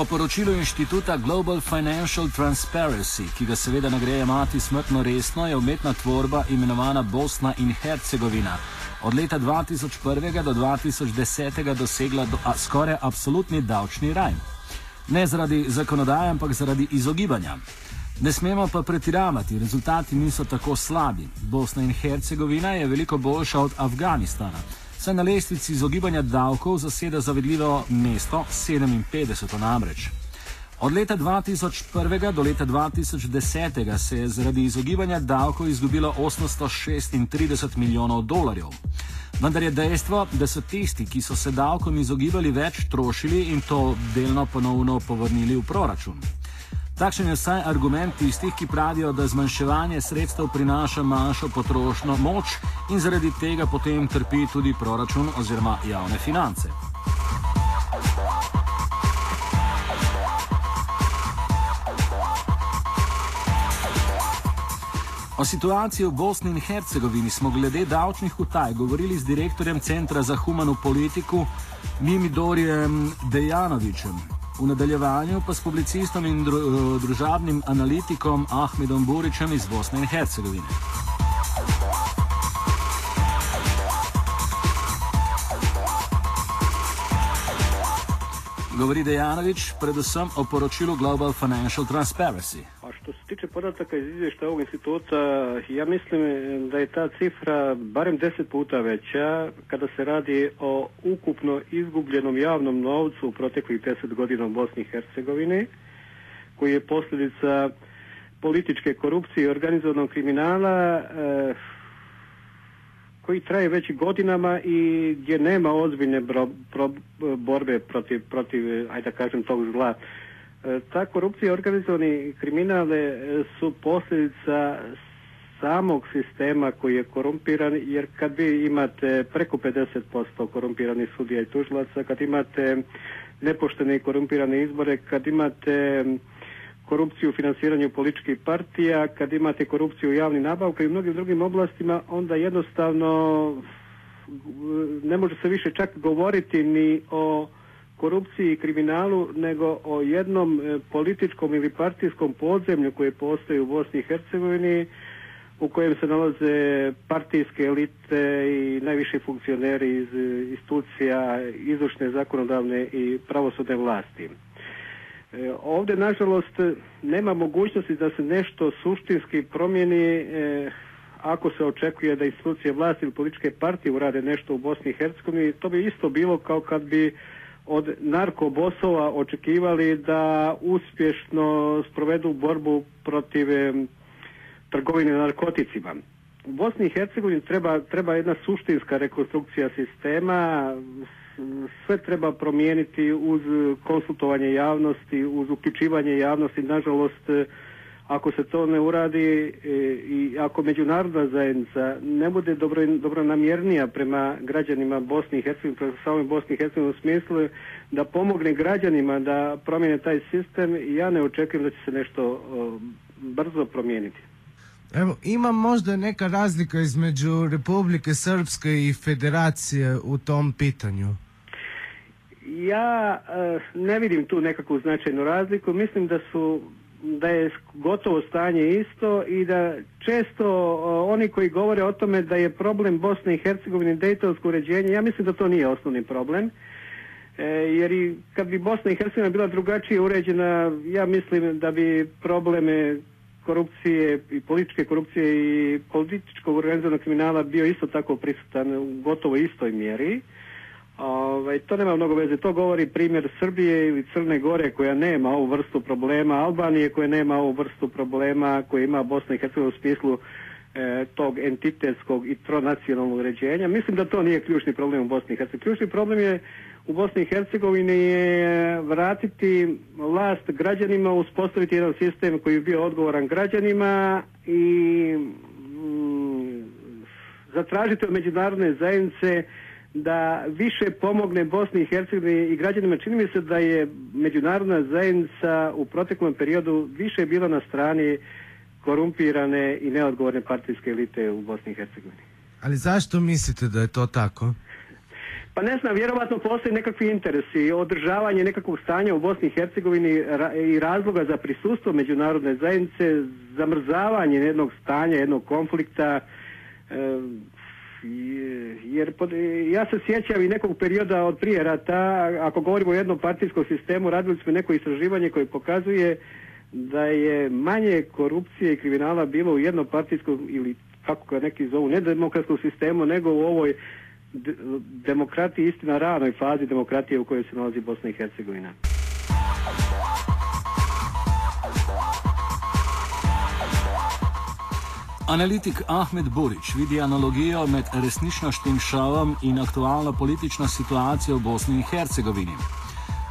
Po poročilu inštituta Global Financial Transparency, ki ga seveda nagreje mati smrtno resno, je umetna tvorba imenovana Bosna in Hercegovina od leta 2001 do 2010 dosegla do, a, skoraj absolutni davčni raj. Ne zaradi zakonodaje, ampak zaradi izogibanja. Ne smemo pa pretiravati, rezultati niso tako slabi. Bosna in Hercegovina je veliko boljša od Afganistana saj na lestvici izogibanja davkov zaseda zavedljivo mesto 57 namreč. Od leta 2001 do leta 2010 se je zaradi izogibanja davkov izgubilo 836 milijonov dolarjev. Vendar je dejstvo, da so tisti, ki so se davkom izogibali, več trošili in to delno ponovno povrnili v proračun. Takšen je vsaj argument tistih, ki pravijo, da zmanjševanje sredstev prinaša manjšo potrošno moč in zaradi tega potem trpi tudi proračun oziroma javne finance. O situaciji v Bosni in Hercegovini smo glede davčnih utaj govorili z direktorjem Centra za humano politiko Mimidorjem Dejanovičem. V nadaljevanju pa s publicistom in dru, družabnim analitikom Ahmedom Buričem iz Bosne in Hercegovine. Govori Dejanović predvsem o poročilu Global Financial Transparency. Tiče podataka iz izvještaja ovog instituta, ja mislim da je ta cifra barem deset puta veća kada se radi o ukupno izgubljenom javnom novcu u proteklih deset godina u Bosni i Hercegovini, koji je posljedica političke korupcije i organizovanog kriminala, eh, koji traje već godinama i gdje nema ozbiljne borbe protiv, protiv, ajde da kažem, tog zla. E, ta korupcija i organizovani kriminale e, su posljedica samog sistema koji je korumpiran, jer kad vi imate preko 50% korumpiranih sudija i tužilaca, kad imate nepoštene i korumpirane izbore, kad imate korupciju u financiranju političkih partija, kad imate korupciju u javnim nabavkama i mnogim drugim oblastima, onda jednostavno ne može se više čak govoriti ni o korupciji i kriminalu, nego o jednom e, političkom ili partijskom podzemlju koje postoji u Bosni i Hercegovini, u kojem se nalaze partijske elite i najviši funkcioneri iz institucija izvršne, zakonodavne i pravosudne vlasti. E, ovdje, nažalost, nema mogućnosti da se nešto suštinski promijeni e, ako se očekuje da institucije vlasti ili političke partije urade nešto u Bosni i Hercegovini. To bi isto bilo kao kad bi od narkobosova očekivali da uspješno sprovedu borbu protiv trgovine narkoticima. U Bosni i Hercegovini treba, treba jedna suštinska rekonstrukcija sistema sve treba promijeniti uz konsultovanje javnosti, uz uključivanje javnosti. Nažalost, ako se to ne uradi e, i ako međunarodna zajednica ne bude dobro, dobro namjernija prema građanima Bosni i Hercegovine, prema samoj Bosni i Hercegovini u smislu da pomogne građanima da promijene taj sistem, ja ne očekujem da će se nešto brzo promijeniti. Evo, ima možda neka razlika između Republike Srpske i Federacije u tom pitanju? Ja e, ne vidim tu nekakvu značajnu razliku. Mislim da su da je gotovo stanje isto i da često oni koji govore o tome da je problem Bosne i Hercegovine Dejtonsko uređenje, ja mislim da to nije osnovni problem. E, jer i kad bi Bosna i Hercegovina bila drugačije uređena, ja mislim da bi probleme korupcije i političke korupcije i političkog organizovanog kriminala bio isto tako prisutan u gotovo istoj mjeri. Ovaj, to nema mnogo veze. To govori primjer Srbije ili Crne Gore koja nema ovu vrstu problema, Albanije koja nema ovu vrstu problema, koja ima Bosna i Hercegovina u smislu e, tog entitetskog i tronacionalnog uređenja. Mislim da to nije ključni problem u Bosni i Hercegovini. Ključni problem je u Bosni i Hercegovini je vratiti vlast građanima, uspostaviti jedan sistem koji bi bio odgovoran građanima i mm, zatražiti od međunarodne zajednice da više pomogne Bosni i Hercegovini i građanima. Čini mi se da je međunarodna zajednica u proteklom periodu više bila na strani korumpirane i neodgovorne partijske elite u Bosni i Hercegovini. Ali zašto mislite da je to tako? Pa ne znam, vjerovatno postoji nekakvi interesi, održavanje nekakvog stanja u Bosni i Hercegovini i razloga za prisustvo međunarodne zajednice, zamrzavanje jednog stanja, jednog konflikta, jer ja se sjećam i nekog perioda od prije rata, ako govorimo o jednom partijskom sistemu, radili smo neko istraživanje koje pokazuje da je manje korupcije i kriminala bilo u jednom partijskom ili kako ga neki zovu nedemokratskom sistemu nego u ovoj demokratiji istina ranoj fazi demokratije u kojoj se nalazi Bosna i Hercegovina. Analitik Ahmed Burič vidi analogijo med resničnostnim šovom in aktualno politično situacijo v Bosni in Hercegovini.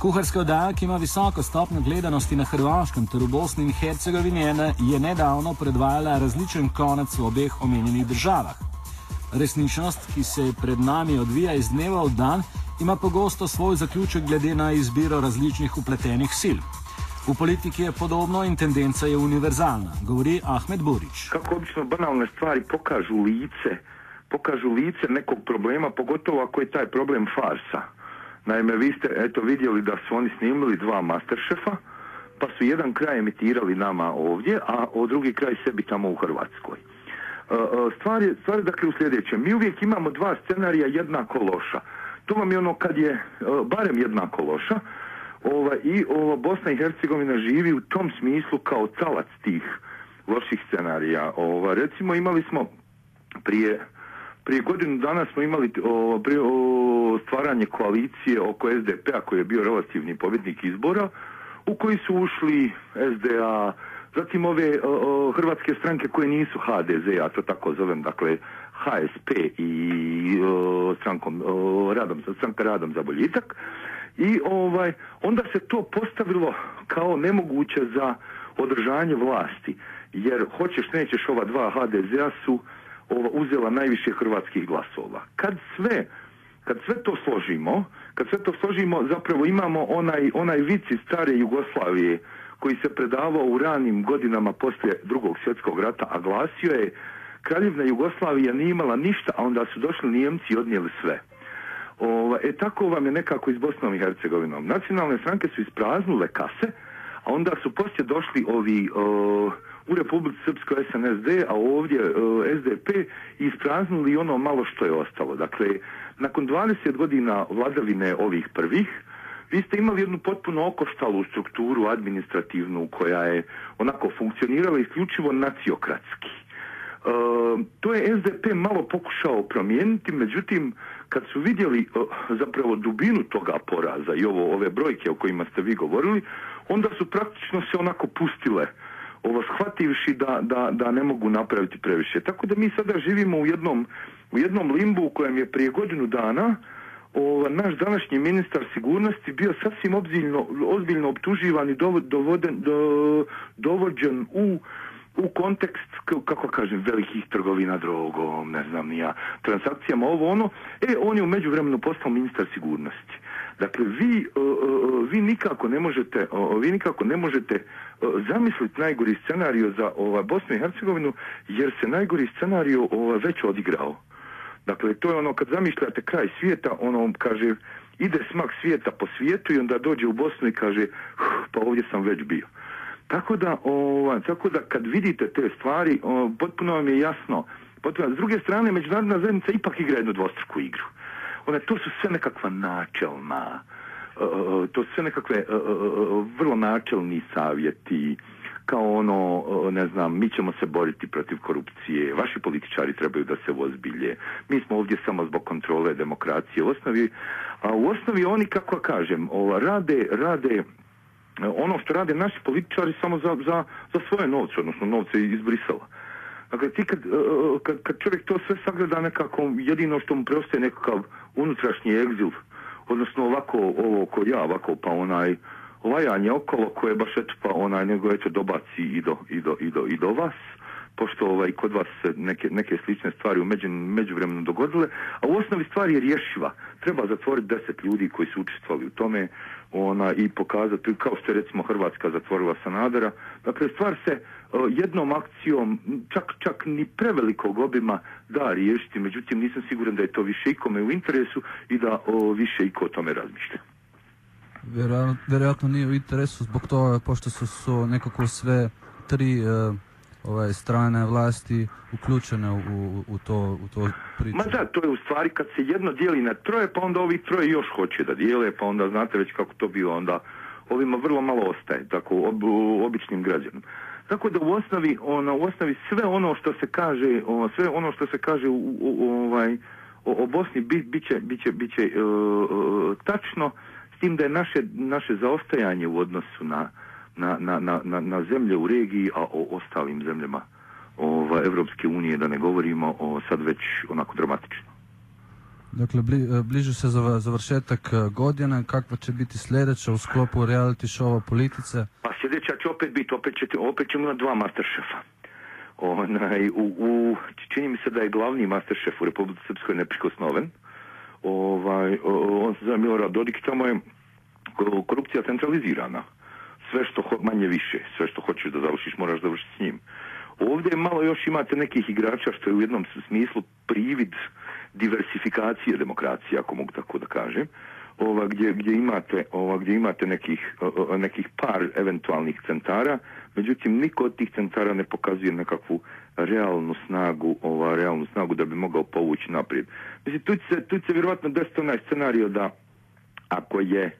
Kuharska oddaja, ki ima visoko stopnjo gledanosti na Hrvaškem ter v Bosni in Hercegovini, je nedavno predvajala različen konec v obeh omenjenih državah. Resničnost, ki se pred nami odvija iz dneva v dan, ima pogosto svoj zaključek glede na izbiro različnih upletenih sil. V politiki je podobno in tendenca je univerzalna, govori Ahmed Burić. Kako obično banalne stvari pokažu lice, pokažu lice nekog problema, pogotovo ako je taj problem farsa. Naime, vi ste eto vidjeli da su oni snimili dva Masterchefa, pa su jedan kraj emitirali nama ovdje, a o drugi kraj sebi tamo u Hrvatskoj. E, e, stvar je, stvar je dakle u sljedećem. Mi uvijek imamo dva scenarija jednako loša. To vam je ono kad je e, barem jednako loša, ova, i ova Bosna i Hercegovina živi u tom smislu kao talac tih loših scenarija. Ova, recimo imali smo prije prije godinu dana smo imali o, o, stvaranje koalicije oko SDP-a koji je bio relativni pobjednik izbora u koji su ušli SDA, zatim ove o, hrvatske stranke koje nisu HDZ, ja to tako zovem, dakle HSP i strankom radom, stranka radom za boljitak i ovaj onda se to postavilo kao nemoguće za održanje vlasti jer hoćeš nećeš ova dva HDZ-a su ova, uzela najviše hrvatskih glasova. Kad sve kad sve to složimo, kad sve to složimo zapravo imamo onaj, onaj vic iz stare Jugoslavije koji se predavao u ranim godinama poslije drugog svjetskog rata, a glasio je Kraljevna Jugoslavija nije imala ništa, a onda su došli Nijemci i odnijeli sve. Ova, e tako vam je nekako iz Bosnom i Hercegovinom. Nacionalne stranke su ispraznule kase, a onda su poslije došli ovi u Republici Srpskoj SNSD, a ovdje SDP ispraznuli ono malo što je ostalo. Dakle, nakon 20 godina vladavine ovih prvih, vi ste imali jednu potpuno okoštalu strukturu administrativnu koja je onako funkcionirala isključivo naciokratski. E, to je SDP malo pokušao promijeniti, međutim, kad su vidjeli zapravo dubinu toga poraza i ovo, ove brojke o kojima ste vi govorili, onda su praktično se onako pustile ovo shvativši da, da, da ne mogu napraviti previše. Tako da mi sada živimo u jednom, u jednom limbu u kojem je prije godinu dana ova, naš današnji ministar sigurnosti bio sasvim ozbiljno, ozbiljno optuživan i dovoden, do, dovođen u u kontekst, kako kažem, velikih trgovina drogom, ne znam ja, transakcijama, ovo ono, e, on je u međuvremenu postao ministar sigurnosti. Dakle, vi, vi nikako ne možete, vi nikako ne možete zamisliti najgori scenariju za ovaj, Bosnu i Hercegovinu, jer se najgori scenariju ovaj, već odigrao. Dakle, to je ono kad zamišljate kraj svijeta, ono kaže, ide smak svijeta po svijetu i onda dođe u Bosnu i kaže, pa ovdje sam već bio. Tako da, ovaj, tako da kad vidite te stvari, potpuno vam je jasno. Potpuno, s druge strane, međunarodna zajednica ipak igra jednu dvostruku igru. One, to su sve nekakva načelna, to su sve nekakve vrlo načelni savjeti, kao ono, ne znam, mi ćemo se boriti protiv korupcije, vaši političari trebaju da se ozbilje, mi smo ovdje samo zbog kontrole demokracije. U osnovi, a u osnovi oni, kako kažem, rade, rade ono što rade naši političari samo za, za, za svoje novce, odnosno novce iz Brisela. Dakle, ti kad, e, e, kad, kad čovjek to sve sagleda nekako, jedino što mu preostaje nekakav unutrašnji egzil, odnosno ovako ovo ko ja, ovako pa onaj lajanje okolo koje baš eto pa onaj nego eto dobaci i do, i do, i do, i do vas, pošto ovaj, kod vas se neke, neke slične stvari u među, međuvremenu dogodile, a u osnovi stvari je rješiva. Treba zatvoriti deset ljudi koji su učestvovali u tome, ona i pokazati kao što je recimo Hrvatska zatvorila Sanadera. Dakle, stvar se jednom akcijom čak, čak ni prevelikog obima da riješiti, međutim nisam siguran da je to više ikome u interesu i da o, više iko o tome razmišlja. Vjerojatno nije u interesu zbog toga pošto su, su nekako sve tri e, ovaj, strane vlasti uključene u, u, to, u to priču. Ma da, to je u stvari kad se jedno dijeli na troje, pa onda ovih troje još hoće da dijele, pa onda znate već kako to bio, onda ovima vrlo malo ostaje, tako ob, običnim građanom. Tako da u osnovi, ona, u osnovi sve ono što se kaže, o, sve ono što se kaže u, u, ovaj, o, o Bosni bi, bit će, bit će, bit će uh, tačno, s tim da je naše, naše zaostajanje u odnosu na, na, na, na, na zemlje u regiji, a o ostalim zemljama ova, Evropske unije, da ne govorimo o sad već onako dramatično. Dakle, bli, bliže se završetak godine, kakva će biti sljedeća u sklopu reality showa politice? Pa sljedeća će opet biti, opet, će, opet ćemo imati dva masteršefa. Onaj, u, u, čini mi se da je glavni masteršef u Republike Srpskoj neprikosnoven. Ovaj, on se zove Milorad Dodik, tamo je korupcija centralizirana sve što ho, manje više, sve što hoćeš da završiš moraš završiti s njim. Ovdje malo još imate nekih igrača što je u jednom smislu privid diversifikacije demokracije, ako mogu tako da kažem, ova, gdje, gdje imate, ova, gdje imate nekih, nekih par eventualnih centara, međutim niko od tih centara ne pokazuje nekakvu realnu snagu, ova, realnu snagu da bi mogao povući naprijed. Mislim, tu se, tu će vjerojatno desiti onaj scenario da ako je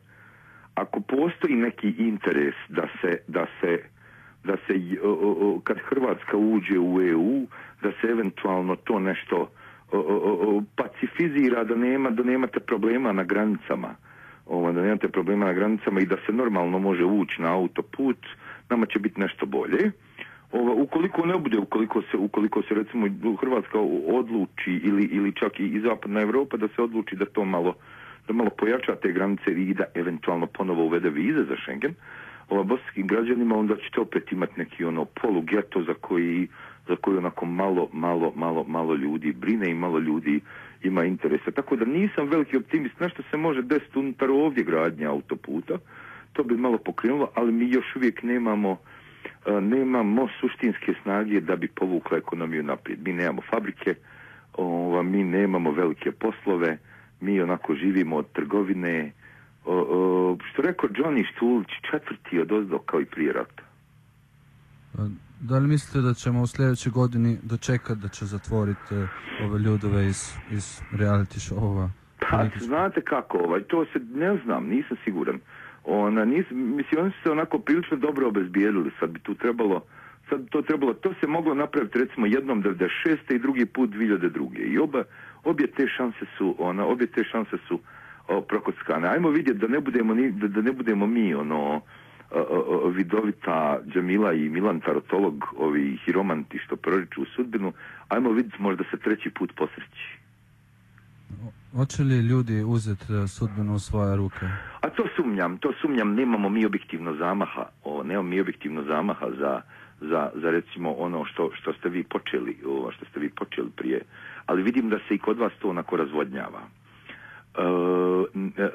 ako postoji neki interes da se, da se, da se kad Hrvatska uđe u EU, da se eventualno to nešto pacifizira, da, nema, da nemate problema na granicama, ovo, da nemate problema na granicama i da se normalno može ući na autoput, nama će biti nešto bolje. Ovo, ukoliko ne bude, ukoliko se, ukoliko se recimo Hrvatska odluči ili, ili čak i zapadna Europa da se odluči da to malo da malo pojača te granice i da eventualno ponovo uvede vize za Schengen, ova bosanskim građanima, onda ćete opet imati neki ono polugeto za koji, za koji onako malo, malo, malo, malo ljudi brine i malo ljudi ima interesa. Tako da nisam veliki optimist. Nešto se može desiti unutar ovdje gradnja autoputa, to bi malo pokrenulo, ali mi još uvijek nemamo nemamo suštinske snage da bi povukla ekonomiju naprijed. Mi nemamo fabrike, mi nemamo velike poslove, mi onako živimo od trgovine. O, što rekao Johnny Štulić, četvrti od ozdo kao i prije rata. Da li mislite da ćemo u sljedećoj godini dočekati da će zatvoriti e, ove ljudove iz, iz reality show-ova? Pa, znate kako, ovaj, to se ne znam, nisam siguran. Ona, nis, mislim, oni su se onako prilično dobro obezbijedili, sad bi tu trebalo, sad to trebalo, to se moglo napraviti recimo jednom 96. i drugi put 2002. I oba, obje te šanse su, ona, obje te šanse su o, prokockane. Ajmo vidjeti da ne budemo, ni, da, da ne budemo mi, ono, o, vidovita Džamila i Milan Tarotolog, ovi hiromanti što proriču u sudbinu, ajmo vidjeti možda se treći put posreći. Hoće li ljudi uzeti e, sudbinu u svoje ruke? A to sumnjam, to sumnjam, nemamo mi objektivno zamaha, o, nemamo mi objektivno zamaha za, za, za recimo ono što, što ste vi počeli, o, što ste vi počeli prije. Ali vidim da se i kod vas to onako razvodnjava. E, e,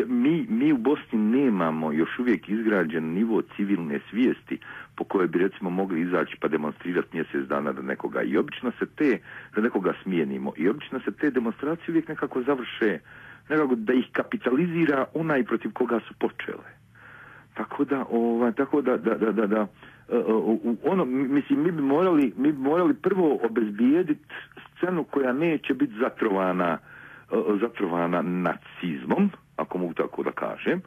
e, mi, mi u Bosni nemamo još uvijek izgrađen nivo civilne svijesti po kojoj bi recimo mogli izaći pa demonstrirati mjesec dana da nekoga. I obično se te da nekoga smijenimo. I obično se te demonstracije uvijek nekako završe nekako da ih kapitalizira onaj protiv koga su počele tako da ovaj tako da da da da, da ono mislim mi bi morali mi bi morali prvo obezbijediti scenu koja neće biti zatrovana, e, zatrovana nacizmom, ako mogu tako da kažem.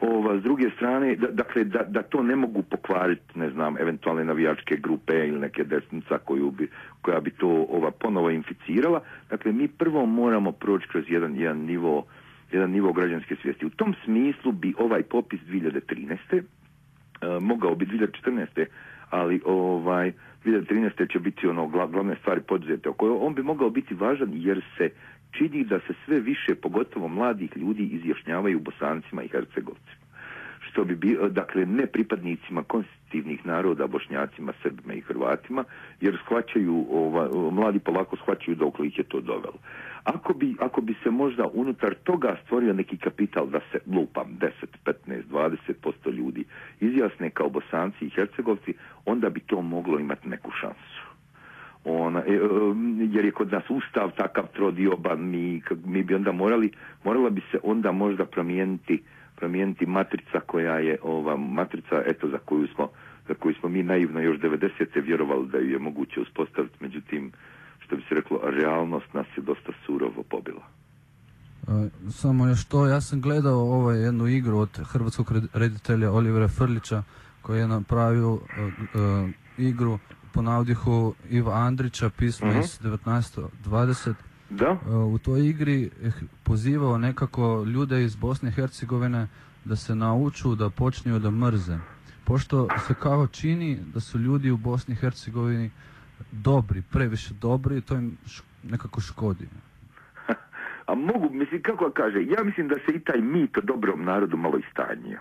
Ova, s druge strane, da, dakle, da, da to ne mogu pokvariti, ne znam, eventualne navijačke grupe ili neke desnica koju bi, koja bi to ova, ponovo inficirala. Dakle, mi prvo moramo proći kroz jedan, jedan nivo jedan nivo građanske svijesti. U tom smislu bi ovaj popis 2013. E, mogao biti 2014. ali ovaj 2013. će biti ono glavne stvari poduzete oko on bi mogao biti važan jer se čini da se sve više, pogotovo mladih ljudi, izjašnjavaju bosancima i hercegovcima. Što bi bio, dakle, ne pripadnicima konstitutivnih naroda, bošnjacima, srbima i hrvatima, jer shvaćaju, ova, mladi polako shvaćaju dokle ih je to dovelo. Ako bi, ako bi se možda unutar toga stvorio neki kapital da se lupam 10, 15, 20% ljudi izjasne kao bosanci i hercegovci, onda bi to moglo imati neku šansu. Ona, e, e, jer je kod nas ustav takav trodioban, mi, mi bi onda morali, morala bi se onda možda promijeniti promijeniti matrica koja je ova matrica eto za koju smo za koju smo mi naivno još 90. vjerovali da ju je moguće uspostaviti, međutim što bi se reklo, realnost nas je dosta surovo pobila. E, samo još to, ja sam gledao ovaj jednu igru od hrvatskog reditelja Olivera Frlića koji je napravio uh, igru po navdihu Iva Andrića, pismo uh-huh. iz 1920. Da? u toj igri pozivao nekako ljude iz Bosne i Hercegovine da se nauču da počinju da mrze. Pošto se kao čini da su ljudi u Bosni i Hercegovini dobri, previše dobri to im nekako škodi. A mogu, mislim, kako kaže, ja mislim da se i taj mit o dobrom narodu malo istanjio.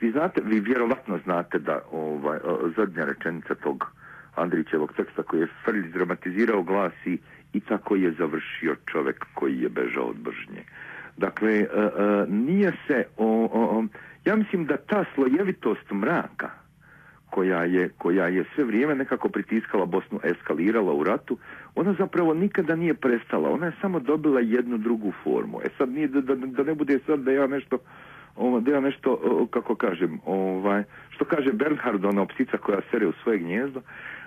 Vi znate, vi vjerovatno znate da ovaj, zadnja rečenica tog Andrićevog teksta koji je Frljić dramatizirao glasi i tako je završio čovjek koji je bežao od bržnje. Dakle, e, e, nije se, o, ja mislim da ta slojevitost mraka, koja je, koja je sve vrijeme nekako pritiskala Bosnu, eskalirala u ratu, ona zapravo nikada nije prestala. Ona je samo dobila jednu drugu formu. E sad nije da, da, da ne bude sad da ja nešto da ja nešto, kako kažem, ovaj, što kaže Bernhard, ona ptica koja sere u svoje gnjezdo,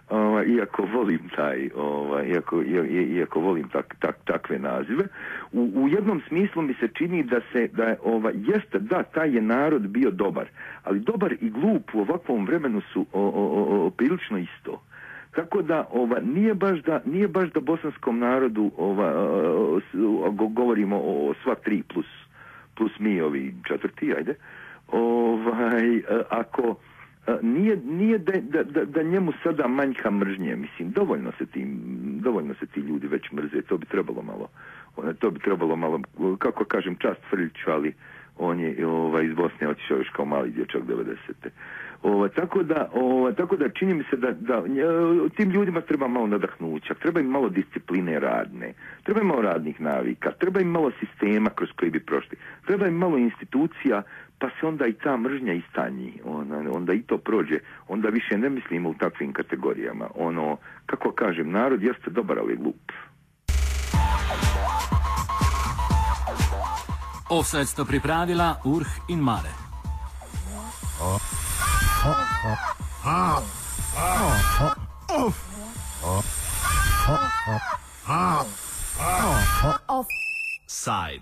ovaj, iako volim taj, ovaj, iako, iako volim tak, tak, takve nazive, u, u jednom smislu mi se čini da se, da je, ovaj, jeste, da, taj je narod bio dobar, ali dobar i glup u ovakvom vremenu su o, o, o, prilično isto. Tako da ova nije baš da nije baš da bosanskom narodu ova govorimo o sva tri plus plus mi ovi četvrti, ajde. Ovaj ako nije, nije da, da, da, njemu sada manjka mržnje, mislim, dovoljno se, ti, dovoljno se ti ljudi već mrze, to bi trebalo malo, to bi trebalo malo, kako kažem, čast Frljiću, ali on je ovaj, iz Bosne otišao još kao mali dječak 90. Ovaj, tako, da, ovaj, tako da čini mi se da, da tim ljudima treba malo nadahnuća, treba im malo discipline radne, treba im malo radnih navika, treba im malo sistema kroz koji bi prošli, treba im malo institucija pa se onda i ta mržnja istanji, onda, onda i to prođe, onda više ne mislimo u takvim kategorijama. Ono, kako kažem, narod jeste dobar, ali glup. Offside sta pripravila Urh in Mare. Offside.